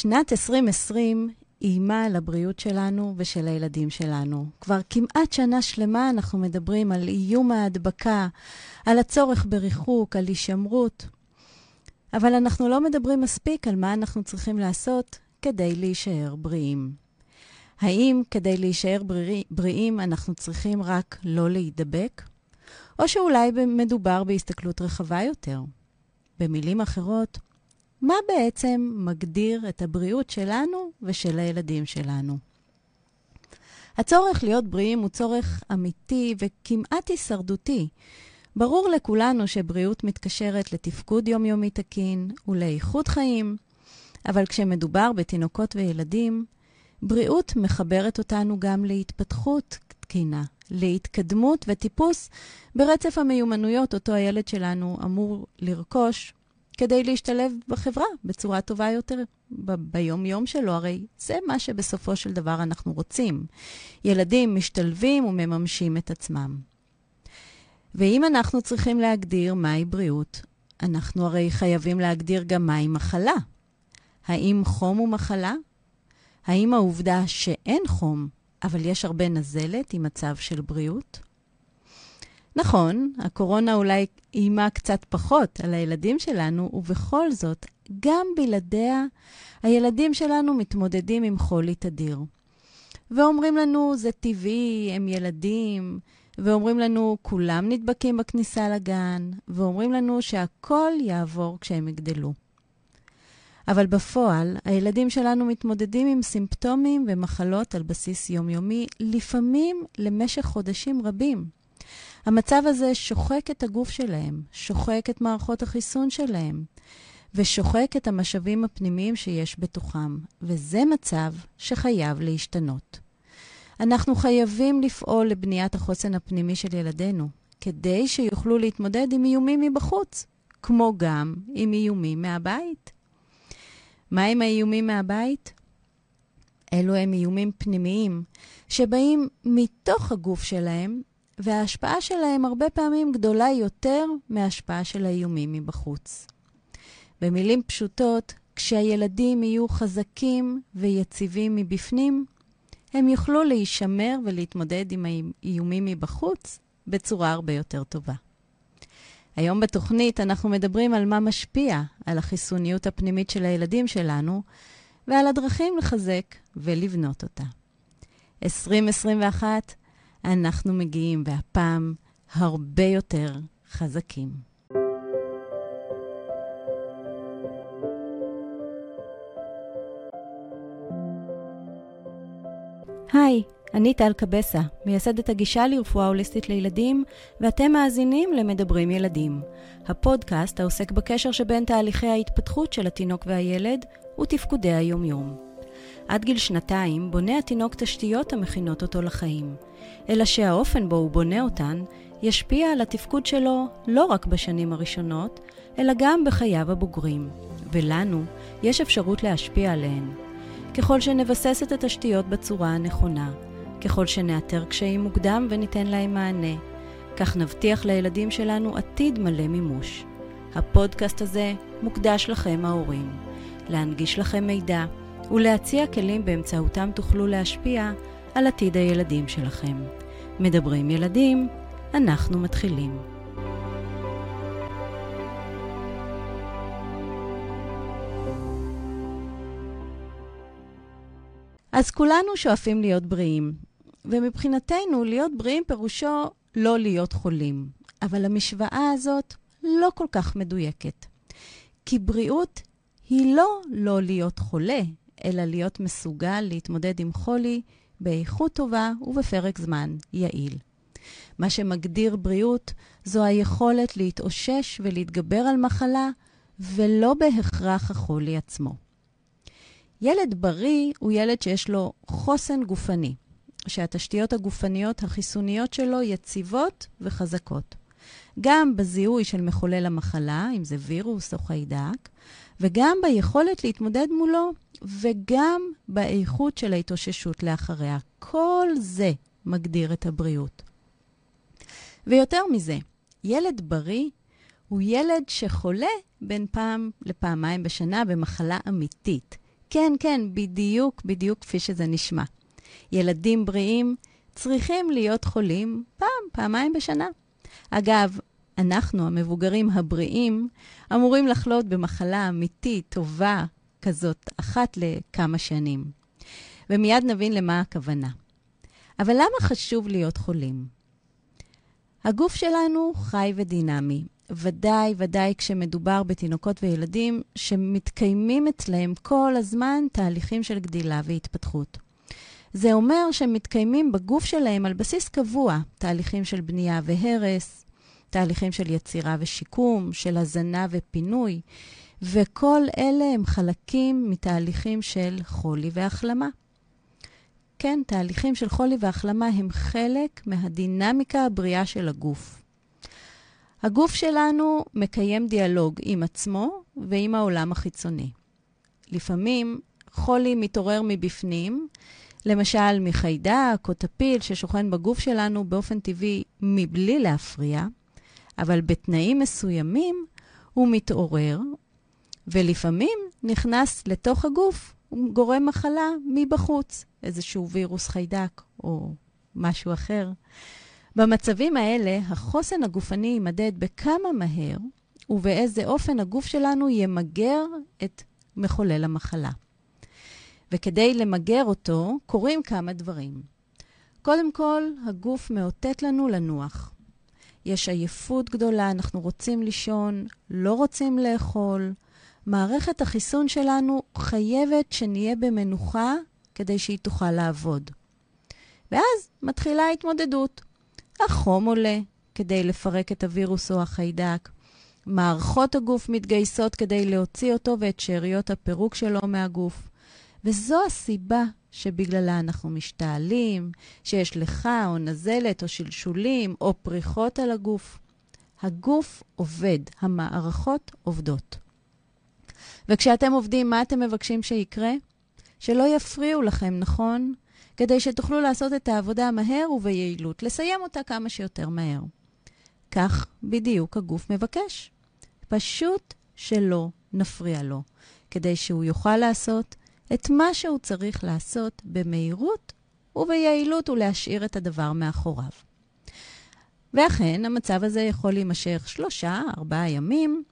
שנת 2020 איימה על הבריאות שלנו ושל הילדים שלנו. כבר כמעט שנה שלמה אנחנו מדברים על איום ההדבקה, על הצורך בריחוק, על הישמרות. אבל אנחנו לא מדברים מספיק על מה אנחנו צריכים לעשות כדי להישאר בריאים. האם כדי להישאר בריא, בריאים אנחנו צריכים רק לא להידבק? או שאולי מדובר בהסתכלות רחבה יותר? במילים אחרות, מה בעצם מגדיר את הבריאות שלנו ושל הילדים שלנו? הצורך להיות בריאים הוא צורך אמיתי וכמעט הישרדותי. ברור לכולנו שבריאות מתקשרת לתפקוד יומיומי תקין ולאיכות חיים, אבל כשמדובר בתינוקות וילדים, בריאות מחברת אותנו גם להתפתחות תקינה, להתקדמות וטיפוס ברצף המיומנויות אותו הילד שלנו אמור לרכוש כדי להשתלב בחברה בצורה טובה יותר ב- ביום-יום שלו. הרי זה מה שבסופו של דבר אנחנו רוצים. ילדים משתלבים ומממשים את עצמם. ואם אנחנו צריכים להגדיר מהי בריאות, אנחנו הרי חייבים להגדיר גם מהי מחלה. האם חום הוא מחלה? האם העובדה שאין חום, אבל יש הרבה נזלת, היא מצב של בריאות? נכון, הקורונה אולי איימה קצת פחות על הילדים שלנו, ובכל זאת, גם בלעדיה, הילדים שלנו מתמודדים עם חולי תדיר. ואומרים לנו, זה טבעי, הם ילדים, ואומרים לנו, כולם נדבקים בכניסה לגן, ואומרים לנו שהכל יעבור כשהם יגדלו. אבל בפועל, הילדים שלנו מתמודדים עם סימפטומים ומחלות על בסיס יומיומי, לפעמים למשך חודשים רבים. המצב הזה שוחק את הגוף שלהם, שוחק את מערכות החיסון שלהם, ושוחק את המשאבים הפנימיים שיש בתוכם, וזה מצב שחייב להשתנות. אנחנו חייבים לפעול לבניית החוסן הפנימי של ילדינו, כדי שיוכלו להתמודד עם איומים מבחוץ, כמו גם עם איומים מהבית. מה עם האיומים מהבית? אלו הם איומים פנימיים, שבאים מתוך הגוף שלהם וההשפעה שלהם הרבה פעמים גדולה יותר מההשפעה של האיומים מבחוץ. במילים פשוטות, כשהילדים יהיו חזקים ויציבים מבפנים, הם יוכלו להישמר ולהתמודד עם האיומים מבחוץ בצורה הרבה יותר טובה. היום בתוכנית אנחנו מדברים על מה משפיע על החיסוניות הפנימית של הילדים שלנו ועל הדרכים לחזק ולבנות אותה. 2021 אנחנו מגיעים, והפעם הרבה יותר חזקים. היי, אני טל קבסה, מייסדת הגישה לרפואה הוליסטית לילדים, ואתם מאזינים למדברים ילדים, הפודקאסט העוסק בקשר שבין תהליכי ההתפתחות של התינוק והילד ותפקודי היומיום. עד גיל שנתיים בונה התינוק תשתיות המכינות אותו לחיים. אלא שהאופן בו הוא בונה אותן ישפיע על התפקוד שלו לא רק בשנים הראשונות, אלא גם בחייו הבוגרים, ולנו יש אפשרות להשפיע עליהן. ככל שנבסס את התשתיות בצורה הנכונה, ככל שנאתר קשיים מוקדם וניתן להם מענה, כך נבטיח לילדים שלנו עתיד מלא מימוש. הפודקאסט הזה מוקדש לכם ההורים, להנגיש לכם מידע ולהציע כלים באמצעותם תוכלו להשפיע על עתיד הילדים שלכם. מדברים ילדים, אנחנו מתחילים. אז כולנו שואפים להיות בריאים, ומבחינתנו להיות בריאים פירושו לא להיות חולים. אבל המשוואה הזאת לא כל כך מדויקת. כי בריאות היא לא לא להיות חולה, אלא להיות מסוגל להתמודד עם חולי באיכות טובה ובפרק זמן יעיל. מה שמגדיר בריאות זו היכולת להתאושש ולהתגבר על מחלה, ולא בהכרח החולי עצמו. ילד בריא הוא ילד שיש לו חוסן גופני, שהתשתיות הגופניות החיסוניות שלו יציבות וחזקות. גם בזיהוי של מחולל המחלה, אם זה וירוס או חיידק, וגם ביכולת להתמודד מולו, וגם באיכות של ההתאוששות לאחריה. כל זה מגדיר את הבריאות. ויותר מזה, ילד בריא הוא ילד שחולה בין פעם לפעמיים בשנה במחלה אמיתית, כן, כן, בדיוק, בדיוק כפי שזה נשמע. ילדים בריאים צריכים להיות חולים פעם, פעמיים בשנה. אגב, אנחנו, המבוגרים הבריאים, אמורים לחלות במחלה אמיתית, טובה, כזאת, אחת לכמה שנים. ומיד נבין למה הכוונה. אבל למה חשוב להיות חולים? הגוף שלנו חי ודינמי. ודאי, ודאי כשמדובר בתינוקות וילדים שמתקיימים אצלם כל הזמן תהליכים של גדילה והתפתחות. זה אומר שהם מתקיימים בגוף שלהם על בסיס קבוע, תהליכים של בנייה והרס, תהליכים של יצירה ושיקום, של הזנה ופינוי, וכל אלה הם חלקים מתהליכים של חולי והחלמה. כן, תהליכים של חולי והחלמה הם חלק מהדינמיקה הבריאה של הגוף. הגוף שלנו מקיים דיאלוג עם עצמו ועם העולם החיצוני. לפעמים חולי מתעורר מבפנים, למשל מחיידק או טפיל ששוכן בגוף שלנו באופן טבעי מבלי להפריע, אבל בתנאים מסוימים הוא מתעורר, ולפעמים נכנס לתוך הגוף גורם מחלה מבחוץ, איזשהו וירוס חיידק או משהו אחר. במצבים האלה, החוסן הגופני יימדד בכמה מהר ובאיזה אופן הגוף שלנו ימגר את מחולל המחלה. וכדי למגר אותו, קורים כמה דברים. קודם כל, הגוף מאותת לנו לנוח. יש עייפות גדולה, אנחנו רוצים לישון, לא רוצים לאכול. מערכת החיסון שלנו חייבת שנהיה במנוחה כדי שהיא תוכל לעבוד. ואז מתחילה ההתמודדות. החום עולה כדי לפרק את הווירוס או החיידק. מערכות הגוף מתגייסות כדי להוציא אותו ואת שאריות הפירוק שלו מהגוף. וזו הסיבה שבגללה אנחנו משתעלים, שיש לך או נזלת או שלשולים או פריחות על הגוף. הגוף עובד, המערכות עובדות. וכשאתם עובדים, מה אתם מבקשים שיקרה? שלא יפריעו לכם, נכון? כדי שתוכלו לעשות את העבודה מהר וביעילות, לסיים אותה כמה שיותר מהר. כך בדיוק הגוף מבקש. פשוט שלא נפריע לו, כדי שהוא יוכל לעשות את מה שהוא צריך לעשות במהירות וביעילות ולהשאיר את הדבר מאחוריו. ואכן, המצב הזה יכול להימשך שלושה, ארבעה ימים,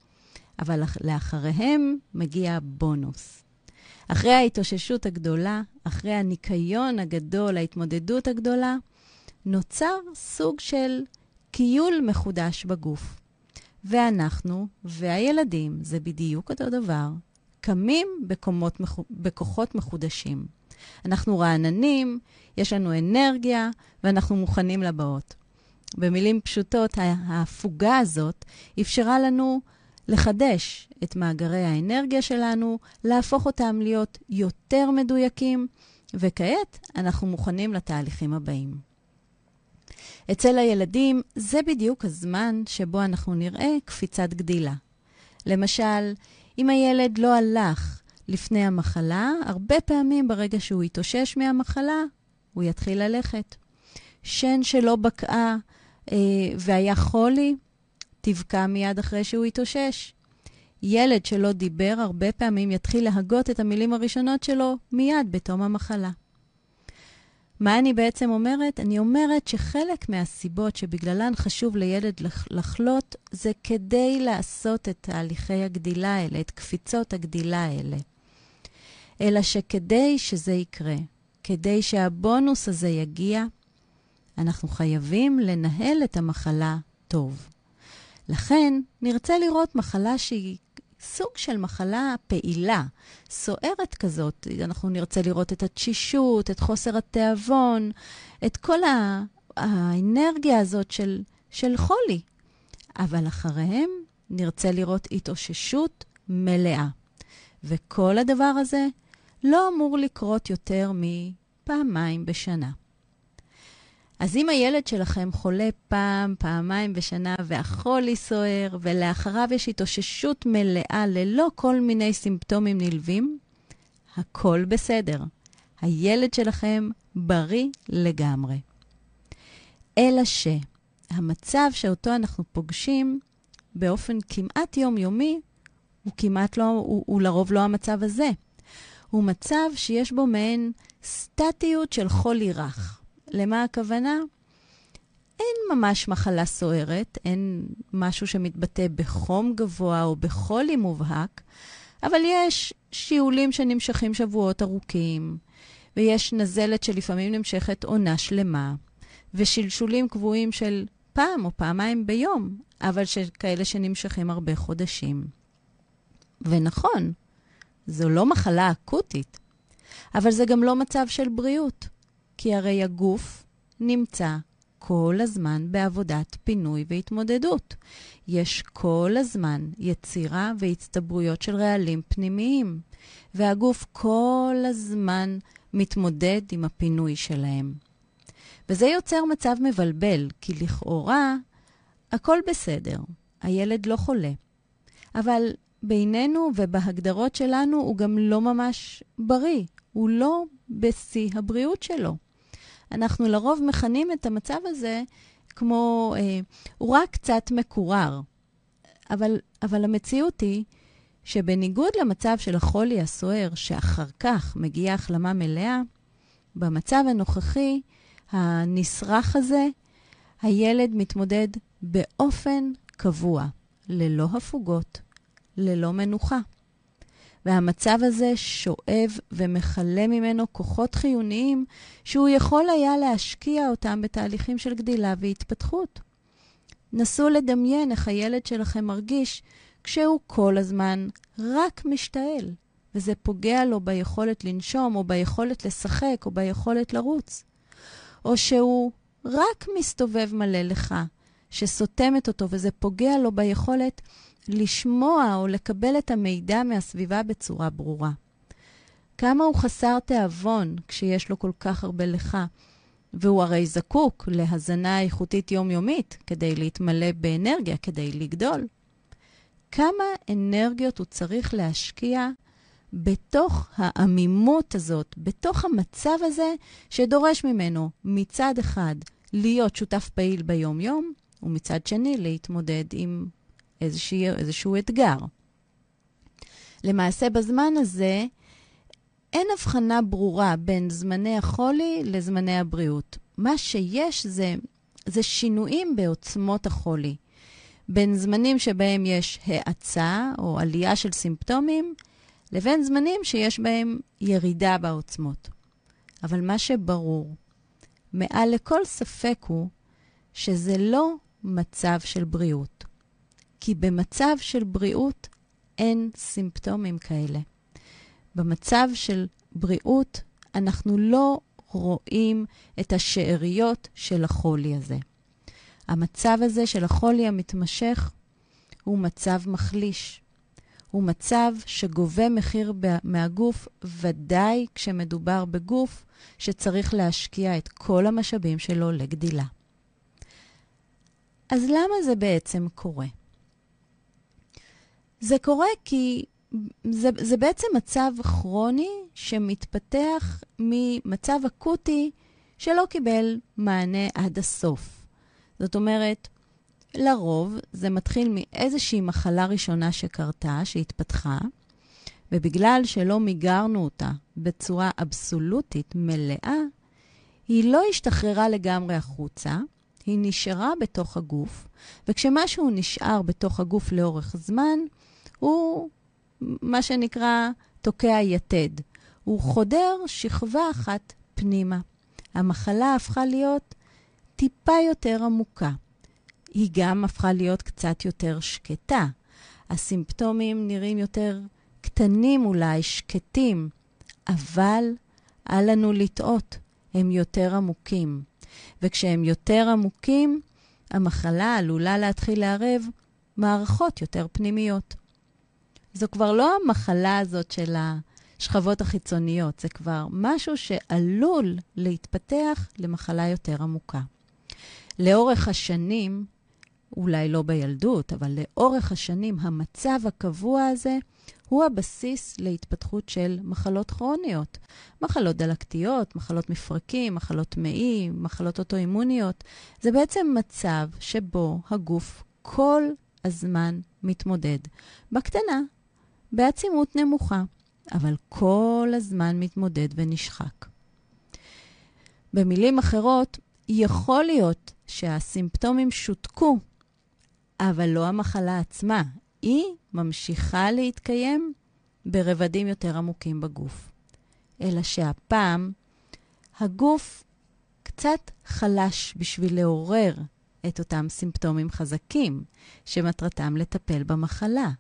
אבל לאחריהם מגיע בונוס. אחרי ההתאוששות הגדולה, אחרי הניקיון הגדול, ההתמודדות הגדולה, נוצר סוג של קיול מחודש בגוף. ואנחנו והילדים, זה בדיוק אותו דבר, קמים בקומות, בכוחות מחודשים. אנחנו רעננים, יש לנו אנרגיה, ואנחנו מוכנים לבאות. במילים פשוטות, ההפוגה הזאת אפשרה לנו לחדש את מאגרי האנרגיה שלנו, להפוך אותם להיות יותר מדויקים, וכעת אנחנו מוכנים לתהליכים הבאים. אצל הילדים זה בדיוק הזמן שבו אנחנו נראה קפיצת גדילה. למשל, אם הילד לא הלך לפני המחלה, הרבה פעמים ברגע שהוא יתאושש מהמחלה, הוא יתחיל ללכת. שן שלא בקעה אה, והיה חולי, תבקע מיד אחרי שהוא יתאושש. ילד שלא דיבר הרבה פעמים יתחיל להגות את המילים הראשונות שלו מיד בתום המחלה. מה אני בעצם אומרת? אני אומרת שחלק מהסיבות שבגללן חשוב לילד לחלות, זה כדי לעשות את תהליכי הגדילה האלה, את קפיצות הגדילה האלה. אלא שכדי שזה יקרה, כדי שהבונוס הזה יגיע, אנחנו חייבים לנהל את המחלה טוב. לכן, נרצה לראות מחלה שהיא סוג של מחלה פעילה, סוערת כזאת. אנחנו נרצה לראות את התשישות, את חוסר התיאבון, את כל האנרגיה הזאת של, של חולי. אבל אחריהם נרצה לראות התאוששות מלאה. וכל הדבר הזה לא אמור לקרות יותר מפעמיים בשנה. אז אם הילד שלכם חולה פעם, פעמיים בשנה, והחולי סוער, ולאחריו יש התאוששות מלאה ללא כל מיני סימפטומים נלווים, הכל בסדר. הילד שלכם בריא לגמרי. אלא שהמצב שאותו אנחנו פוגשים באופן כמעט יומיומי, הוא כמעט לא, הוא, הוא לרוב לא המצב הזה. הוא מצב שיש בו מעין סטטיות של חולי רך. למה הכוונה? אין ממש מחלה סוערת, אין משהו שמתבטא בחום גבוה או בחולי מובהק, אבל יש שיעולים שנמשכים שבועות ארוכים, ויש נזלת שלפעמים נמשכת עונה שלמה, ושלשולים קבועים של פעם או פעמיים ביום, אבל כאלה שנמשכים הרבה חודשים. ונכון, זו לא מחלה אקוטית, אבל זה גם לא מצב של בריאות, כי הרי הגוף נמצא כל הזמן בעבודת פינוי והתמודדות. יש כל הזמן יצירה והצטברויות של רעלים פנימיים, והגוף כל הזמן מתמודד עם הפינוי שלהם. וזה יוצר מצב מבלבל, כי לכאורה הכל בסדר, הילד לא חולה. אבל בינינו ובהגדרות שלנו הוא גם לא ממש בריא, הוא לא בשיא הבריאות שלו. אנחנו לרוב מכנים את המצב הזה כמו, אה, הוא רק קצת מקורר. אבל, אבל המציאות היא שבניגוד למצב של החולי הסוער, שאחר כך מגיעה החלמה מלאה, במצב הנוכחי, הנסרח הזה, הילד מתמודד באופן קבוע, ללא הפוגות, ללא מנוחה. והמצב הזה שואב ומכלה ממנו כוחות חיוניים שהוא יכול היה להשקיע אותם בתהליכים של גדילה והתפתחות. נסו לדמיין איך הילד שלכם מרגיש כשהוא כל הזמן רק משתעל, וזה פוגע לו ביכולת לנשום, או ביכולת לשחק, או ביכולת לרוץ. או שהוא רק מסתובב מלא לך, שסותמת אותו, וזה פוגע לו ביכולת לשמוע או לקבל את המידע מהסביבה בצורה ברורה. כמה הוא חסר תיאבון כשיש לו כל כך הרבה לך, והוא הרי זקוק להזנה איכותית יומיומית כדי להתמלא באנרגיה, כדי לגדול. כמה אנרגיות הוא צריך להשקיע בתוך העמימות הזאת, בתוך המצב הזה שדורש ממנו מצד אחד להיות שותף פעיל ביום-יום, ומצד שני להתמודד עם איזושהי, איזשהו אתגר. למעשה, בזמן הזה אין הבחנה ברורה בין זמני החולי לזמני הבריאות. מה שיש זה, זה שינויים בעוצמות החולי. בין זמנים שבהם יש האצה או עלייה של סימפטומים, לבין זמנים שיש בהם ירידה בעוצמות. אבל מה שברור, מעל לכל ספק הוא שזה לא מצב של בריאות. כי במצב של בריאות אין סימפטומים כאלה. במצב של בריאות אנחנו לא רואים את השאריות של החולי הזה. המצב הזה של החולי המתמשך הוא מצב מחליש. הוא מצב שגובה מחיר מהגוף, ודאי כשמדובר בגוף שצריך להשקיע את כל המשאבים שלו לגדילה. אז למה זה בעצם קורה? זה קורה כי זה, זה בעצם מצב כרוני שמתפתח ממצב אקוטי שלא קיבל מענה עד הסוף. זאת אומרת, לרוב זה מתחיל מאיזושהי מחלה ראשונה שקרתה, שהתפתחה, ובגלל שלא מיגרנו אותה בצורה אבסולוטית מלאה, היא לא השתחררה לגמרי החוצה, היא נשארה בתוך הגוף, וכשמשהו נשאר בתוך הגוף לאורך זמן, הוא מה שנקרא תוקע יתד. הוא חודר שכבה אחת פנימה. המחלה הפכה להיות טיפה יותר עמוקה. היא גם הפכה להיות קצת יותר שקטה. הסימפטומים נראים יותר קטנים אולי, שקטים, אבל אל לנו לטעות, הם יותר עמוקים. וכשהם יותר עמוקים, המחלה עלולה להתחיל לערב מערכות יותר פנימיות. זו כבר לא המחלה הזאת של השכבות החיצוניות, זה כבר משהו שעלול להתפתח למחלה יותר עמוקה. לאורך השנים, אולי לא בילדות, אבל לאורך השנים, המצב הקבוע הזה הוא הבסיס להתפתחות של מחלות כרוניות. מחלות דלקתיות, מחלות מפרקים, מחלות מעי, מחלות אוטואימוניות. זה בעצם מצב שבו הגוף כל הזמן מתמודד. בקטנה, בעצימות נמוכה, אבל כל הזמן מתמודד ונשחק. במילים אחרות, יכול להיות שהסימפטומים שותקו, אבל לא המחלה עצמה. היא ממשיכה להתקיים ברבדים יותר עמוקים בגוף. אלא שהפעם הגוף קצת חלש בשביל לעורר את אותם סימפטומים חזקים, שמטרתם לטפל במחלה.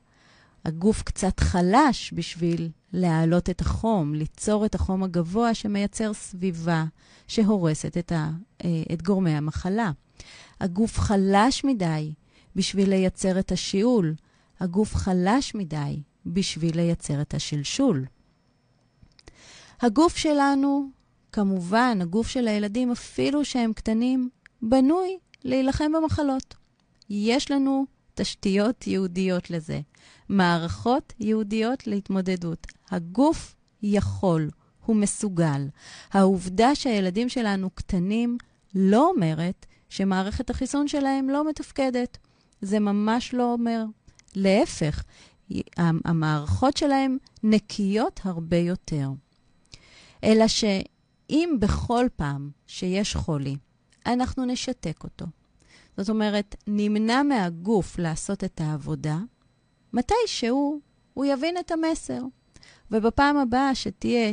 הגוף קצת חלש בשביל להעלות את החום, ליצור את החום הגבוה שמייצר סביבה שהורסת את, ה, אה, את גורמי המחלה. הגוף חלש מדי בשביל לייצר את השיעול. הגוף חלש מדי בשביל לייצר את השלשול. הגוף שלנו, כמובן, הגוף של הילדים, אפילו שהם קטנים, בנוי להילחם במחלות. יש לנו תשתיות ייעודיות לזה, מערכות ייעודיות להתמודדות. הגוף יכול, הוא מסוגל. העובדה שהילדים שלנו קטנים לא אומרת שמערכת החיסון שלהם לא מתפקדת. זה ממש לא אומר. להפך, המערכות שלהם נקיות הרבה יותר. אלא שאם בכל פעם שיש חולי, אנחנו נשתק אותו. זאת אומרת, נמנע מהגוף לעשות את העבודה, מתישהו הוא יבין את המסר. ובפעם הבאה שתהיה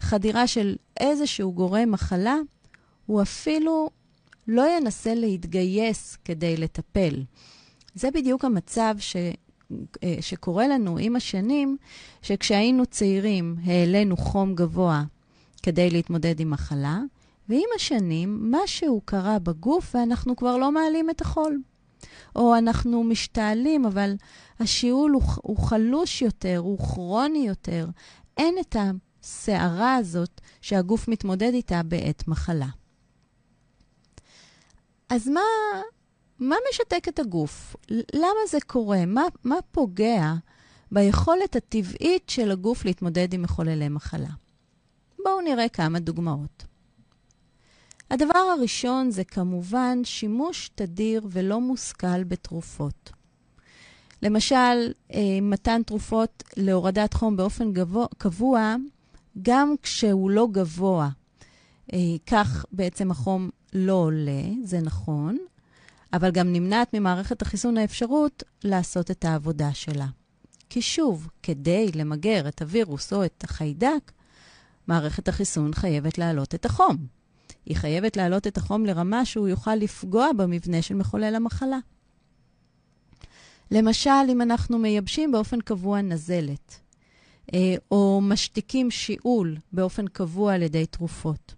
חדירה של איזשהו גורם מחלה, הוא אפילו לא ינסה להתגייס כדי לטפל. זה בדיוק המצב ש... אה, שקורה לנו עם השנים, שכשהיינו צעירים העלינו חום גבוה כדי להתמודד עם מחלה, ועם השנים משהו קרה בגוף ואנחנו כבר לא מעלים את החול. או אנחנו משתעלים, אבל השיעול הוא, הוא חלוש יותר, הוא כרוני יותר. אין את הסערה הזאת שהגוף מתמודד איתה בעת מחלה. אז מה, מה משתק את הגוף? למה זה קורה? מה, מה פוגע ביכולת הטבעית של הגוף להתמודד עם מחוללי מחלה? בואו נראה כמה דוגמאות. הדבר הראשון זה כמובן שימוש תדיר ולא מושכל בתרופות. למשל, אה, מתן תרופות להורדת חום באופן גבוה, קבוע, גם כשהוא לא גבוה. אה, כך בעצם החום לא עולה, זה נכון, אבל גם נמנעת ממערכת החיסון האפשרות לעשות את העבודה שלה. כי שוב, כדי למגר את הווירוס או את החיידק, מערכת החיסון חייבת להעלות את החום. היא חייבת להעלות את החום לרמה שהוא יוכל לפגוע במבנה של מחולל המחלה. למשל, אם אנחנו מייבשים באופן קבוע נזלת, אה, או משתיקים שיעול באופן קבוע על ידי תרופות.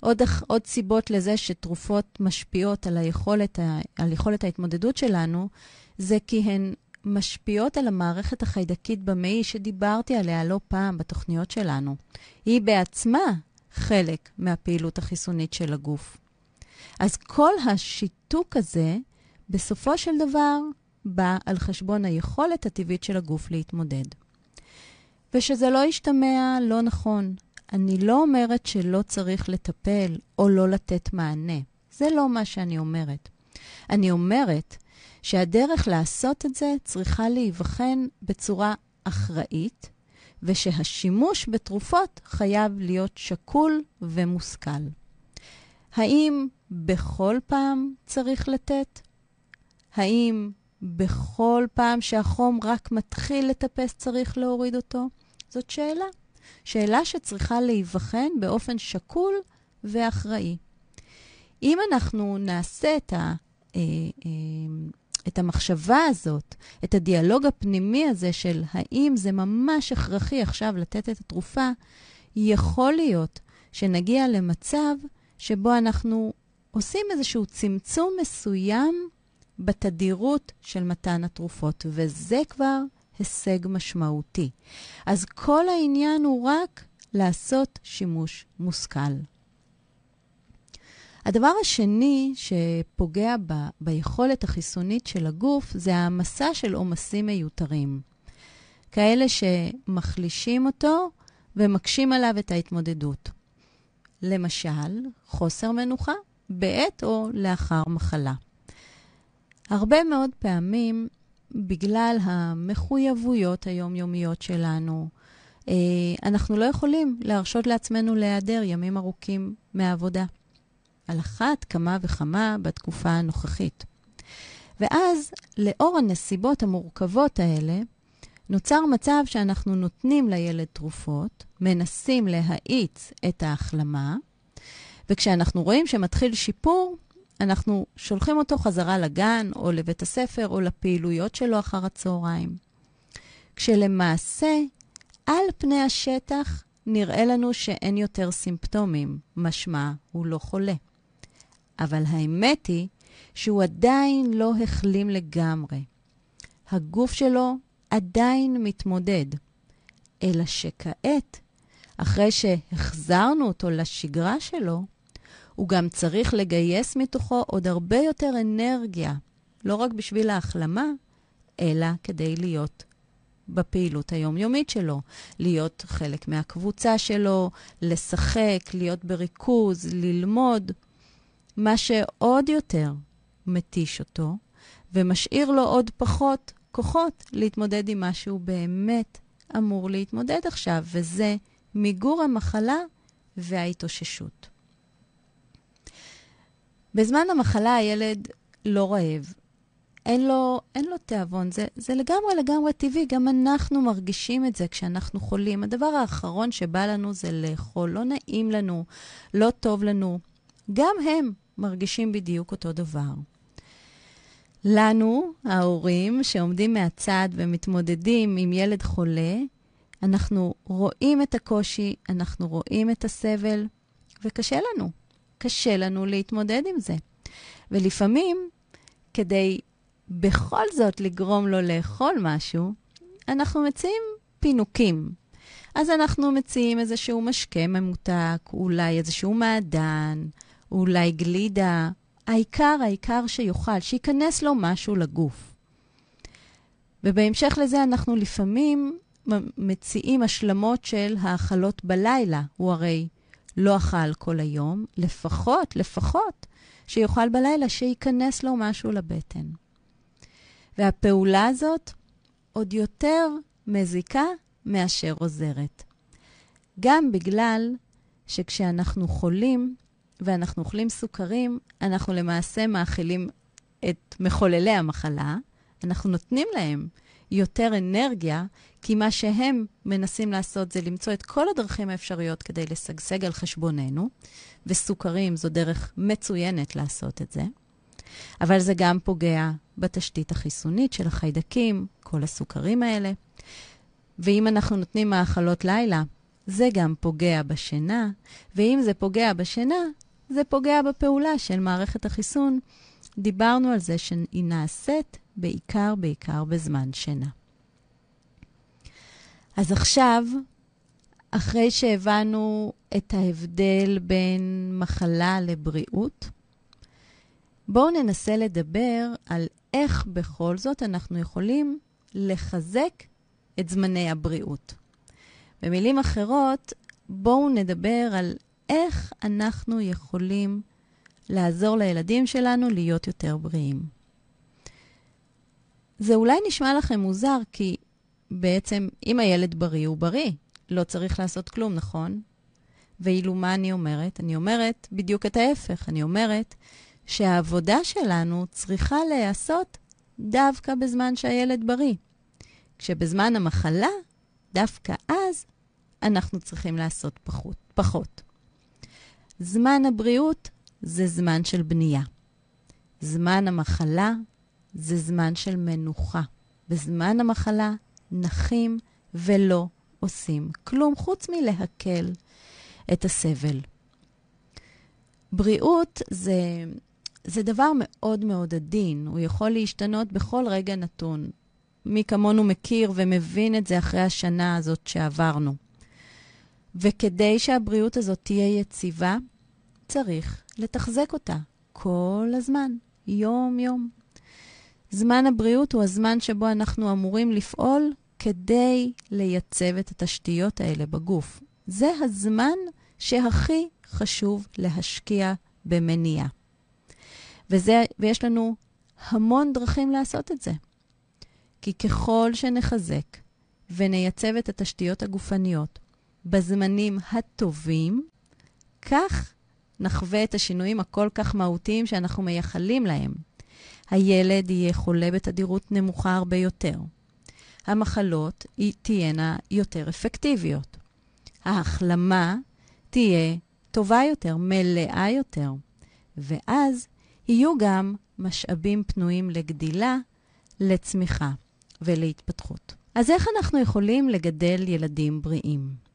עוד, עוד סיבות לזה שתרופות משפיעות על היכולת, על יכולת ההתמודדות שלנו, זה כי הן משפיעות על המערכת החיידקית במעי שדיברתי עליה לא פעם בתוכניות שלנו. היא בעצמה חלק מהפעילות החיסונית של הגוף. אז כל השיתוק הזה, בסופו של דבר, בא על חשבון היכולת הטבעית של הגוף להתמודד. ושזה לא ישתמע לא נכון. אני לא אומרת שלא צריך לטפל או לא לתת מענה. זה לא מה שאני אומרת. אני אומרת שהדרך לעשות את זה צריכה להיבחן בצורה אחראית, ושהשימוש בתרופות חייב להיות שקול ומושכל. האם בכל פעם צריך לתת? האם בכל פעם שהחום רק מתחיל לטפס צריך להוריד אותו? זאת שאלה. שאלה שצריכה להיבחן באופן שקול ואחראי. אם אנחנו נעשה את, ה, אה, אה, את המחשבה הזאת, את הדיאלוג הפנימי הזה של האם זה ממש הכרחי עכשיו לתת את התרופה, יכול להיות שנגיע למצב שבו אנחנו עושים איזשהו צמצום מסוים בתדירות של מתן התרופות, וזה כבר הישג משמעותי. אז כל העניין הוא רק לעשות שימוש מושכל. הדבר השני שפוגע ב, ביכולת החיסונית של הגוף זה העמסה של עומסים מיותרים. כאלה שמחלישים אותו ומקשים עליו את ההתמודדות. למשל, חוסר מנוחה בעת או לאחר מחלה. הרבה מאוד פעמים, בגלל המחויבויות היומיומיות שלנו, אה, אנחנו לא יכולים להרשות לעצמנו להיעדר ימים ארוכים מהעבודה. על אחת כמה וכמה בתקופה הנוכחית. ואז, לאור הנסיבות המורכבות האלה, נוצר מצב שאנחנו נותנים לילד תרופות, מנסים להאיץ את ההחלמה, וכשאנחנו רואים שמתחיל שיפור, אנחנו שולחים אותו חזרה לגן, או לבית הספר, או לפעילויות שלו אחר הצהריים. כשלמעשה, על פני השטח נראה לנו שאין יותר סימפטומים, משמע הוא לא חולה. אבל האמת היא שהוא עדיין לא החלים לגמרי. הגוף שלו עדיין מתמודד, אלא שכעת, אחרי שהחזרנו אותו לשגרה שלו, הוא גם צריך לגייס מתוכו עוד הרבה יותר אנרגיה, לא רק בשביל ההחלמה, אלא כדי להיות בפעילות היומיומית שלו, להיות חלק מהקבוצה שלו, לשחק, להיות בריכוז, ללמוד, מה שעוד יותר מתיש אותו ומשאיר לו עוד פחות כוחות להתמודד עם מה שהוא באמת אמור להתמודד עכשיו, וזה מיגור המחלה וההתאוששות. בזמן המחלה הילד לא רעב, אין לו, אין לו תיאבון, זה, זה לגמרי לגמרי טבעי, גם אנחנו מרגישים את זה כשאנחנו חולים. הדבר האחרון שבא לנו זה לאכול, לא נעים לנו, לא טוב לנו. גם הם מרגישים בדיוק אותו דבר. לנו, ההורים שעומדים מהצד ומתמודדים עם ילד חולה, אנחנו רואים את הקושי, אנחנו רואים את הסבל, וקשה לנו. קשה לנו להתמודד עם זה. ולפעמים, כדי בכל זאת לגרום לו לאכול משהו, אנחנו מציעים פינוקים. אז אנחנו מציעים איזשהו משקה ממותק, אולי איזשהו מעדן, אולי גלידה. העיקר, העיקר שיאכל, שייכנס לו משהו לגוף. ובהמשך לזה אנחנו לפעמים מציעים השלמות של האכלות בלילה. הוא הרי לא אכל כל היום, לפחות, לפחות, שיאכל בלילה, שייכנס לו משהו לבטן. והפעולה הזאת עוד יותר מזיקה מאשר עוזרת. גם בגלל שכשאנחנו חולים ואנחנו אוכלים סוכרים, אנחנו למעשה מאכילים את מחוללי המחלה, אנחנו נותנים להם יותר אנרגיה, כי מה שהם מנסים לעשות זה למצוא את כל הדרכים האפשריות כדי לשגשג על חשבוננו, וסוכרים זו דרך מצוינת לעשות את זה. אבל זה גם פוגע בתשתית החיסונית של החיידקים, כל הסוכרים האלה. ואם אנחנו נותנים מאכלות לילה, זה גם פוגע בשינה, ואם זה פוגע בשינה, זה פוגע בפעולה של מערכת החיסון. דיברנו על זה שהיא נעשית בעיקר, בעיקר בזמן שינה. אז עכשיו, אחרי שהבנו את ההבדל בין מחלה לבריאות, בואו ננסה לדבר על איך בכל זאת אנחנו יכולים לחזק את זמני הבריאות. במילים אחרות, בואו נדבר על איך אנחנו יכולים לעזור לילדים שלנו להיות יותר בריאים. זה אולי נשמע לכם מוזר, כי בעצם אם הילד בריא, הוא בריא. לא צריך לעשות כלום, נכון? ואילו מה אני אומרת? אני אומרת בדיוק את ההפך. אני אומרת שהעבודה שלנו צריכה להיעשות דווקא בזמן שהילד בריא. כשבזמן המחלה, דווקא אז, אנחנו צריכים לעשות פחות. פחות. זמן הבריאות זה זמן של בנייה. זמן המחלה זה זמן של מנוחה. בזמן המחלה נחים ולא עושים כלום חוץ מלהקל את הסבל. בריאות זה, זה דבר מאוד מאוד עדין, הוא יכול להשתנות בכל רגע נתון. מי כמונו מכיר ומבין את זה אחרי השנה הזאת שעברנו. וכדי שהבריאות הזאת תהיה יציבה, צריך לתחזק אותה כל הזמן, יום-יום. זמן הבריאות הוא הזמן שבו אנחנו אמורים לפעול כדי לייצב את התשתיות האלה בגוף. זה הזמן שהכי חשוב להשקיע במניעה. וזה, ויש לנו המון דרכים לעשות את זה. כי ככל שנחזק ונייצב את התשתיות הגופניות בזמנים הטובים, כך נחווה את השינויים הכל כך מהותיים שאנחנו מייחלים להם. הילד יהיה חולה בתדירות נמוכה הרבה יותר. המחלות תהיינה יותר אפקטיביות. ההחלמה תהיה טובה יותר, מלאה יותר. ואז יהיו גם משאבים פנויים לגדילה, לצמיחה ולהתפתחות. אז איך אנחנו יכולים לגדל ילדים בריאים?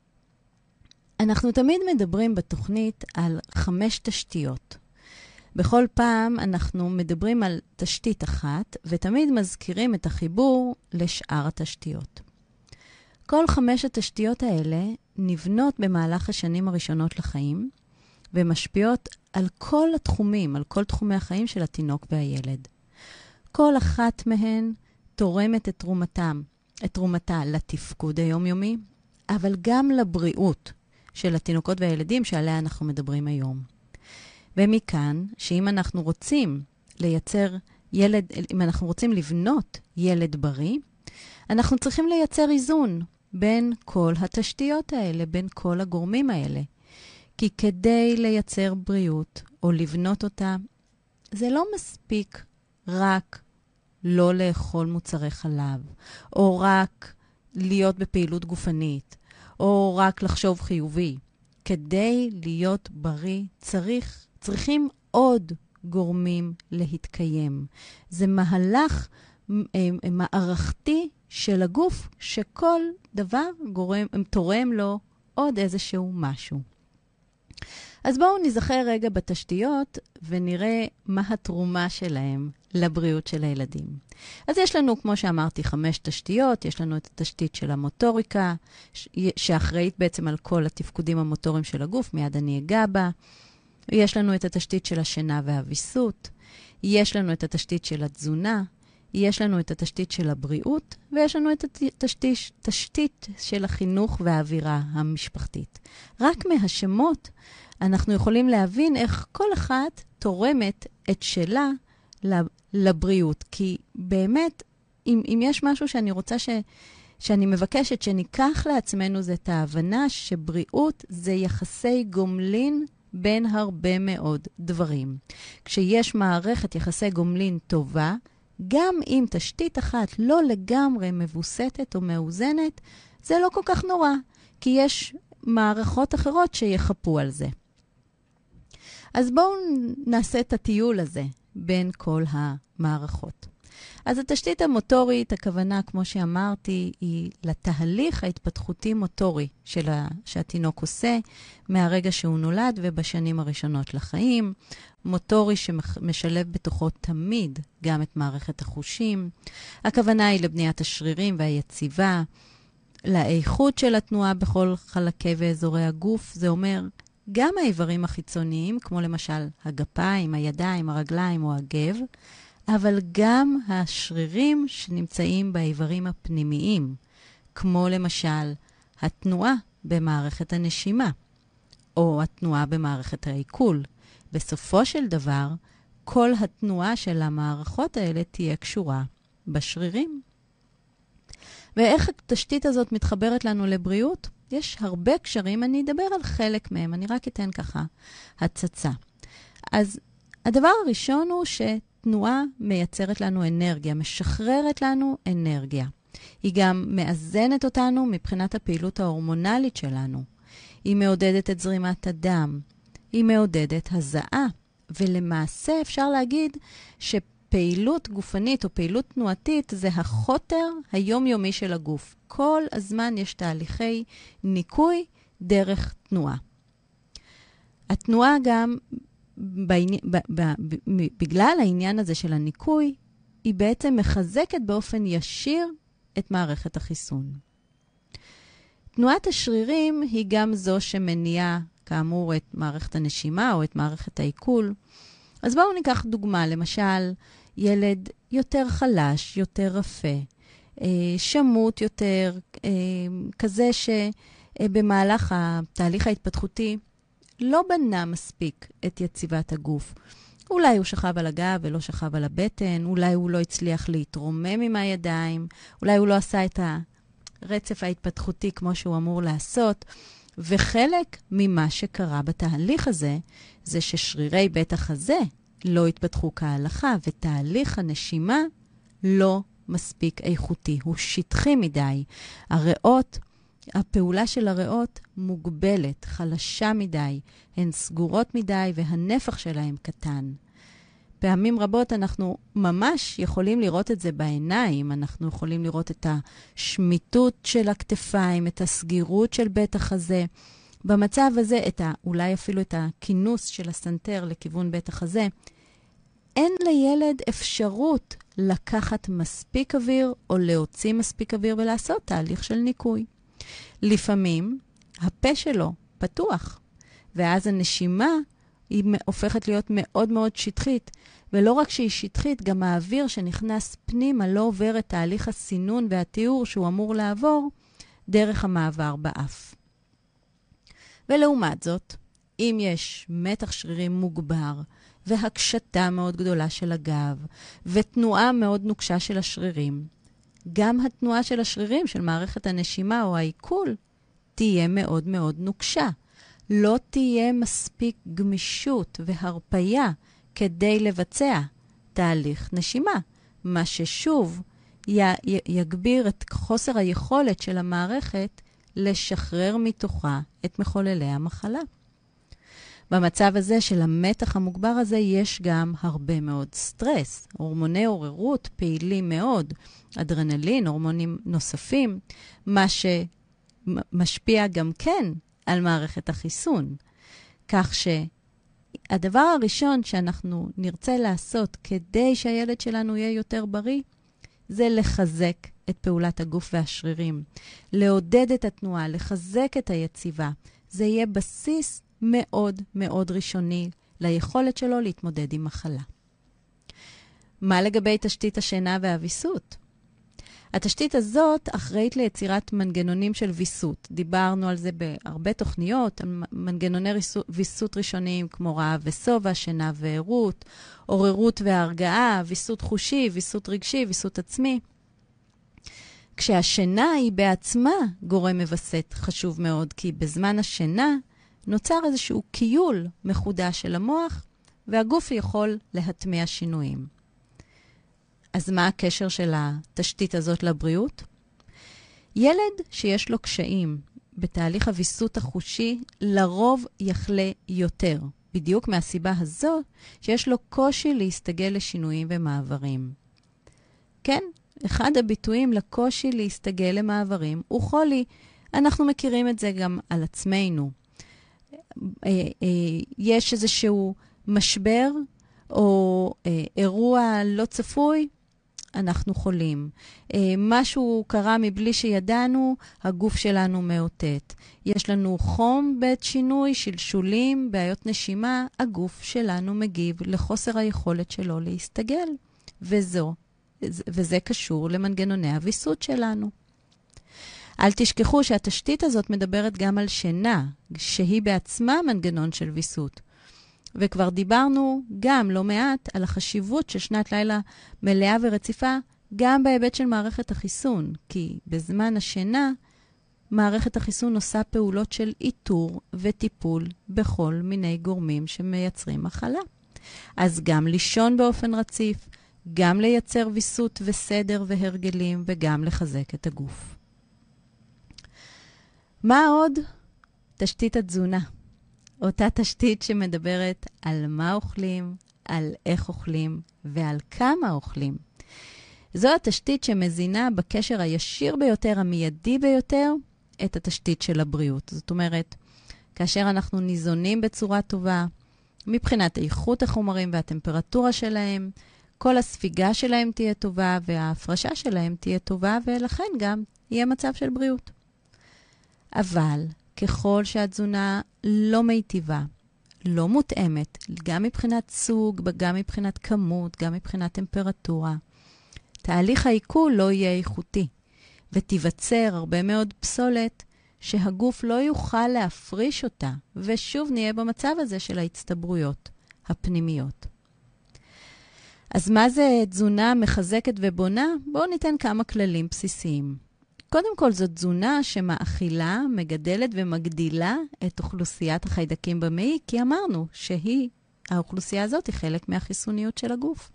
אנחנו תמיד מדברים בתוכנית על חמש תשתיות. בכל פעם אנחנו מדברים על תשתית אחת, ותמיד מזכירים את החיבור לשאר התשתיות. כל חמש התשתיות האלה נבנות במהלך השנים הראשונות לחיים, ומשפיעות על כל התחומים, על כל תחומי החיים של התינוק והילד. כל אחת מהן תורמת את תרומתם, את תרומתה לתפקוד היומיומי, אבל גם לבריאות של התינוקות והילדים שעליה אנחנו מדברים היום. ומכאן, שאם אנחנו רוצים לייצר ילד, אם אנחנו רוצים לבנות ילד בריא, אנחנו צריכים לייצר איזון בין כל התשתיות האלה, בין כל הגורמים האלה. כי כדי לייצר בריאות או לבנות אותה, זה לא מספיק רק לא לאכול מוצרי חלב, או רק להיות בפעילות גופנית, או רק לחשוב חיובי. כדי להיות בריא צריך, צריכים עוד גורמים להתקיים. זה מהלך אה, מערכתי של הגוף, שכל דבר גורם, תורם לו עוד איזשהו משהו. אז בואו נזכר רגע בתשתיות ונראה מה התרומה שלהם לבריאות של הילדים. אז יש לנו, כמו שאמרתי, חמש תשתיות. יש לנו את התשתית של המוטוריקה, שאחראית בעצם על כל התפקודים המוטוריים של הגוף, מיד אני אגע בה. יש לנו את התשתית של השינה והוויסות. יש לנו את התשתית של התזונה. יש לנו את התשתית של הבריאות, ויש לנו את התשתית תשתית של החינוך והאווירה המשפחתית. רק מהשמות אנחנו יכולים להבין איך כל אחת תורמת את שלה לבריאות. כי באמת, אם, אם יש משהו שאני רוצה ש... שאני מבקשת שניקח לעצמנו, זה את ההבנה שבריאות זה יחסי גומלין בין הרבה מאוד דברים. כשיש מערכת יחסי גומלין טובה, גם אם תשתית אחת לא לגמרי מבוסתת או מאוזנת, זה לא כל כך נורא, כי יש מערכות אחרות שיחפו על זה. אז בואו נעשה את הטיול הזה בין כל המערכות. אז התשתית המוטורית, הכוונה, כמו שאמרתי, היא לתהליך ההתפתחותי-מוטורי של. שהתינוק עושה מהרגע שהוא נולד ובשנים הראשונות לחיים. מוטורי שמשלב בתוכו תמיד גם את מערכת החושים. הכוונה היא לבניית השרירים והיציבה, לאיכות של התנועה בכל חלקי ואזורי הגוף. זה אומר גם האיברים החיצוניים, כמו למשל הגפיים, הידיים, הרגליים או הגב, אבל גם השרירים שנמצאים באיברים הפנימיים, כמו למשל התנועה במערכת הנשימה, או התנועה במערכת העיכול. בסופו של דבר, כל התנועה של המערכות האלה תהיה קשורה בשרירים. ואיך התשתית הזאת מתחברת לנו לבריאות? יש הרבה קשרים, אני אדבר על חלק מהם, אני רק אתן ככה הצצה. אז הדבר הראשון הוא שתנועה מייצרת לנו אנרגיה, משחררת לנו אנרגיה. היא גם מאזנת אותנו מבחינת הפעילות ההורמונלית שלנו. היא מעודדת את זרימת הדם, היא מעודדת הזעה, ולמעשה אפשר להגיד ש... פעילות גופנית או פעילות תנועתית זה החוטר היומיומי של הגוף. כל הזמן יש תהליכי ניקוי דרך תנועה. התנועה גם, בעני, ב, ב, ב, בגלל העניין הזה של הניקוי, היא בעצם מחזקת באופן ישיר את מערכת החיסון. תנועת השרירים היא גם זו שמניעה, כאמור, את מערכת הנשימה או את מערכת העיכול. אז בואו ניקח דוגמה, למשל, ילד יותר חלש, יותר רפה, אה, שמוט יותר, אה, כזה שבמהלך התהליך ההתפתחותי לא בנה מספיק את יציבת הגוף. אולי הוא שכב על הגב ולא שכב על הבטן, אולי הוא לא הצליח להתרומם עם הידיים, אולי הוא לא עשה את הרצף ההתפתחותי כמו שהוא אמור לעשות. וחלק ממה שקרה בתהליך הזה, זה ששרירי בית החזה לא התפתחו כהלכה, ותהליך הנשימה לא מספיק איכותי, הוא שטחי מדי. הריאות, הפעולה של הריאות מוגבלת, חלשה מדי, הן סגורות מדי והנפח שלהן קטן. פעמים רבות אנחנו ממש יכולים לראות את זה בעיניים, אנחנו יכולים לראות את השמיטות של הכתפיים, את הסגירות של בית החזה. במצב הזה, את ה, אולי אפילו את הכינוס של הסנטר לכיוון בית החזה, אין לילד אפשרות לקחת מספיק אוויר או להוציא מספיק אוויר ולעשות תהליך של ניקוי. לפעמים הפה שלו פתוח, ואז הנשימה היא הופכת להיות מאוד מאוד שטחית. ולא רק שהיא שטחית, גם האוויר שנכנס פנימה לא עובר את תהליך הסינון והתיאור שהוא אמור לעבור דרך המעבר באף. ולעומת זאת, אם יש מתח שרירים מוגבר והקשתה מאוד גדולה של הגב ותנועה מאוד נוקשה של השרירים, גם התנועה של השרירים של מערכת הנשימה או העיכול תהיה מאוד מאוד נוקשה. לא תהיה מספיק גמישות והרפייה כדי לבצע תהליך נשימה, מה ששוב י- י- יגביר את חוסר היכולת של המערכת לשחרר מתוכה את מחוללי המחלה. במצב הזה של המתח המוגבר הזה יש גם הרבה מאוד סטרס. הורמוני עוררות פעילים מאוד, אדרנלין, הורמונים נוספים, מה שמשפיע גם כן על מערכת החיסון. כך שהדבר הראשון שאנחנו נרצה לעשות כדי שהילד שלנו יהיה יותר בריא, זה לחזק את פעולת הגוף והשרירים, לעודד את התנועה, לחזק את היציבה. זה יהיה בסיס מאוד מאוד ראשוני ליכולת שלו להתמודד עם מחלה. מה לגבי תשתית השינה והוויסות? התשתית הזאת אחראית ליצירת מנגנונים של ויסות. דיברנו על זה בהרבה תוכניות, מנגנוני ויסות ראשוניים כמו רעב ושובע, שינה וערות, עוררות והרגעה, ויסות חושי, ויסות רגשי, ויסות עצמי. כשהשינה היא בעצמה גורם מווסת חשוב מאוד, כי בזמן השינה נוצר איזשהו קיול מחודש של המוח, והגוף יכול להטמיע שינויים. אז מה הקשר של התשתית הזאת לבריאות? ילד שיש לו קשיים בתהליך הוויסות החושי, לרוב יחלה יותר, בדיוק מהסיבה הזו שיש לו קושי להסתגל לשינויים ומעברים. כן, אחד הביטויים לקושי להסתגל למעברים הוא חולי. אנחנו מכירים את זה גם על עצמנו. אה, אה, יש איזשהו משבר או אה, אירוע לא צפוי, אנחנו חולים. משהו קרה מבלי שידענו, הגוף שלנו מאותת. יש לנו חום בעת שינוי, שלשולים, בעיות נשימה, הגוף שלנו מגיב לחוסר היכולת שלו להסתגל. וזו, וזה קשור למנגנוני הוויסות שלנו. אל תשכחו שהתשתית הזאת מדברת גם על שינה, שהיא בעצמה מנגנון של ויסות. וכבר דיברנו גם לא מעט על החשיבות של שנת לילה מלאה ורציפה, גם בהיבט של מערכת החיסון, כי בזמן השינה, מערכת החיסון עושה פעולות של איתור וטיפול בכל מיני גורמים שמייצרים מחלה. אז גם לישון באופן רציף, גם לייצר ויסות וסדר והרגלים, וגם לחזק את הגוף. מה עוד? תשתית התזונה. אותה תשתית שמדברת על מה אוכלים, על איך אוכלים ועל כמה אוכלים. זו התשתית שמזינה בקשר הישיר ביותר, המיידי ביותר, את התשתית של הבריאות. זאת אומרת, כאשר אנחנו ניזונים בצורה טובה, מבחינת איכות החומרים והטמפרטורה שלהם, כל הספיגה שלהם תהיה טובה וההפרשה שלהם תהיה טובה, ולכן גם יהיה מצב של בריאות. אבל ככל שהתזונה לא מיטיבה, לא מותאמת, גם מבחינת סוג, גם מבחינת כמות, גם מבחינת טמפרטורה, תהליך העיכול לא יהיה איכותי, ותיווצר הרבה מאוד פסולת שהגוף לא יוכל להפריש אותה, ושוב נהיה במצב הזה של ההצטברויות הפנימיות. אז מה זה תזונה מחזקת ובונה? בואו ניתן כמה כללים בסיסיים. קודם כל, זו תזונה שמאכילה, מגדלת ומגדילה את אוכלוסיית החיידקים במעי, כי אמרנו שהיא, האוכלוסייה הזאת היא חלק מהחיסוניות של הגוף.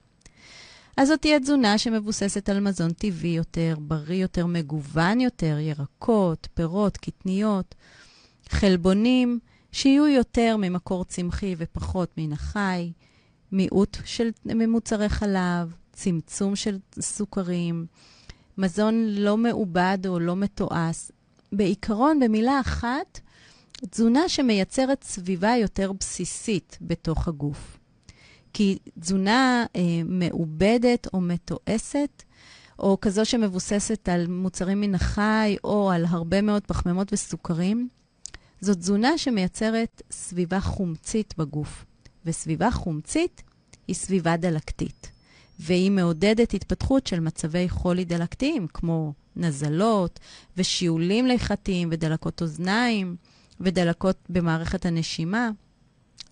אז זאת תהיה תזונה שמבוססת על מזון טבעי יותר, בריא יותר, מגוון יותר, ירקות, פירות, קטניות, חלבונים, שיהיו יותר ממקור צמחי ופחות מן החי, מיעוט של ממוצרי חלב, צמצום של סוכרים, מזון לא מעובד או לא מתועש. בעיקרון, במילה אחת, תזונה שמייצרת סביבה יותר בסיסית בתוך הגוף. כי תזונה אה, מעובדת או מתועסת, או כזו שמבוססת על מוצרים מן החי או על הרבה מאוד פחמימות וסוכרים, זו תזונה שמייצרת סביבה חומצית בגוף. וסביבה חומצית היא סביבה דלקתית. והיא מעודדת התפתחות של מצבי חולי דלקתיים, כמו נזלות ושיעולים ליכתיים ודלקות אוזניים ודלקות במערכת הנשימה,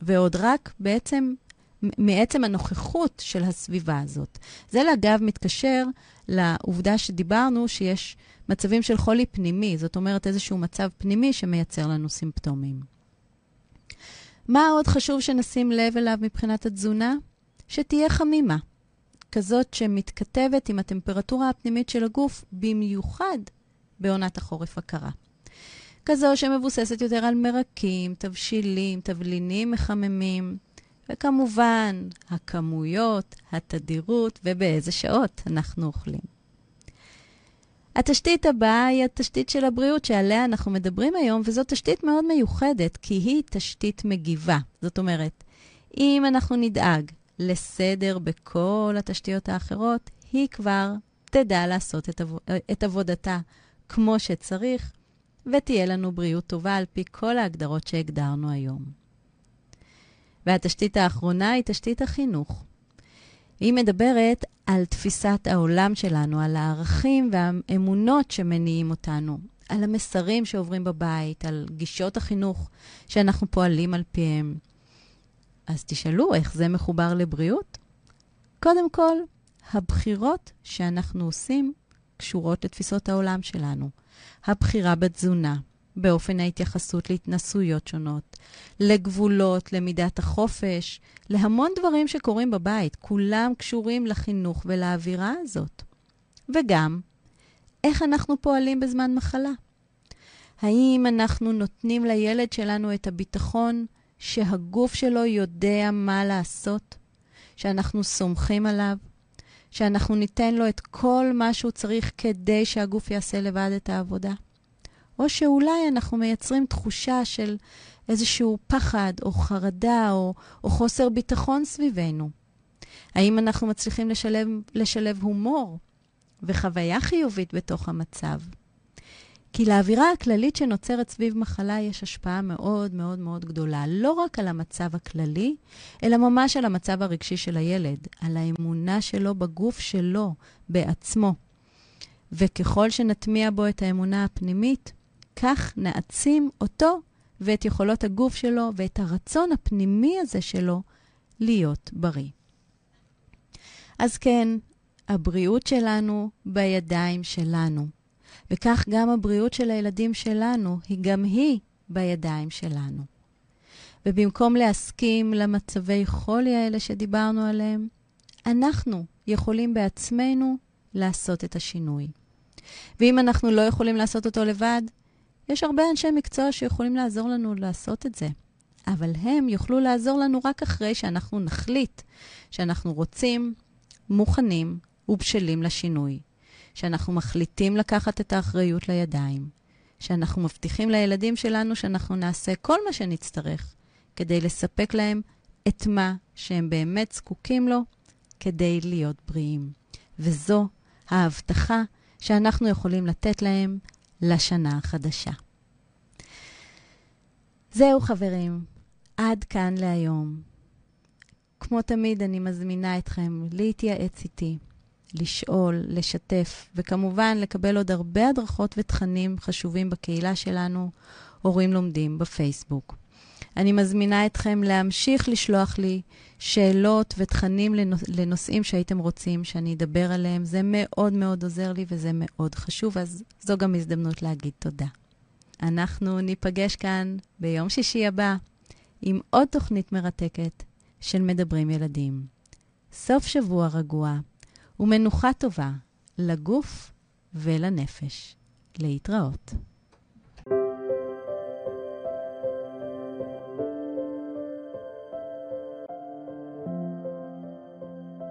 ועוד רק בעצם, מעצם הנוכחות של הסביבה הזאת. זה, אגב, מתקשר לעובדה שדיברנו שיש מצבים של חולי פנימי, זאת אומרת איזשהו מצב פנימי שמייצר לנו סימפטומים. מה עוד חשוב שנשים לב אליו מבחינת התזונה? שתהיה חמימה. כזאת שמתכתבת עם הטמפרטורה הפנימית של הגוף, במיוחד בעונת החורף הקרה. כזו שמבוססת יותר על מרקים, תבשילים, תבלינים מחממים, וכמובן, הכמויות, התדירות ובאיזה שעות אנחנו אוכלים. התשתית הבאה היא התשתית של הבריאות שעליה אנחנו מדברים היום, וזו תשתית מאוד מיוחדת, כי היא תשתית מגיבה. זאת אומרת, אם אנחנו נדאג לסדר בכל התשתיות האחרות, היא כבר תדע לעשות את, עב... את עבודתה כמו שצריך, ותהיה לנו בריאות טובה על פי כל ההגדרות שהגדרנו היום. והתשתית האחרונה היא תשתית החינוך. היא מדברת על תפיסת העולם שלנו, על הערכים והאמונות שמניעים אותנו, על המסרים שעוברים בבית, על גישות החינוך שאנחנו פועלים על פיהם. אז תשאלו, איך זה מחובר לבריאות? קודם כל, הבחירות שאנחנו עושים קשורות לתפיסות העולם שלנו. הבחירה בתזונה, באופן ההתייחסות להתנסויות שונות, לגבולות, למידת החופש, להמון דברים שקורים בבית. כולם קשורים לחינוך ולאווירה הזאת. וגם, איך אנחנו פועלים בזמן מחלה. האם אנחנו נותנים לילד שלנו את הביטחון שהגוף שלו יודע מה לעשות? שאנחנו סומכים עליו? שאנחנו ניתן לו את כל מה שהוא צריך כדי שהגוף יעשה לבד את העבודה? או שאולי אנחנו מייצרים תחושה של איזשהו פחד או חרדה או, או חוסר ביטחון סביבנו. האם אנחנו מצליחים לשלב, לשלב הומור וחוויה חיובית בתוך המצב? כי לאווירה הכללית שנוצרת סביב מחלה יש השפעה מאוד מאוד מאוד גדולה, לא רק על המצב הכללי, אלא ממש על המצב הרגשי של הילד, על האמונה שלו בגוף שלו, בעצמו. וככל שנטמיע בו את האמונה הפנימית, כך נעצים אותו ואת יכולות הגוף שלו ואת הרצון הפנימי הזה שלו להיות בריא. אז כן, הבריאות שלנו בידיים שלנו, וכך גם הבריאות של הילדים שלנו, היא גם היא בידיים שלנו. ובמקום להסכים למצבי חולי האלה שדיברנו עליהם, אנחנו יכולים בעצמנו לעשות את השינוי. ואם אנחנו לא יכולים לעשות אותו לבד, יש הרבה אנשי מקצוע שיכולים לעזור לנו לעשות את זה, אבל הם יוכלו לעזור לנו רק אחרי שאנחנו נחליט שאנחנו רוצים, מוכנים ובשלים לשינוי, שאנחנו מחליטים לקחת את האחריות לידיים, שאנחנו מבטיחים לילדים שלנו שאנחנו נעשה כל מה שנצטרך כדי לספק להם את מה שהם באמת זקוקים לו כדי להיות בריאים. וזו ההבטחה שאנחנו יכולים לתת להם לשנה החדשה. זהו, חברים, עד כאן להיום. כמו תמיד, אני מזמינה אתכם להתייעץ איתי, לשאול, לשתף, וכמובן לקבל עוד הרבה הדרכות ותכנים חשובים בקהילה שלנו, הורים לומדים בפייסבוק. אני מזמינה אתכם להמשיך לשלוח לי שאלות ותכנים לנושאים שהייתם רוצים שאני אדבר עליהם. זה מאוד מאוד עוזר לי וזה מאוד חשוב, אז זו גם הזדמנות להגיד תודה. אנחנו ניפגש כאן ביום שישי הבא עם עוד תוכנית מרתקת של מדברים ילדים. סוף שבוע רגוע ומנוחה טובה לגוף ולנפש. להתראות.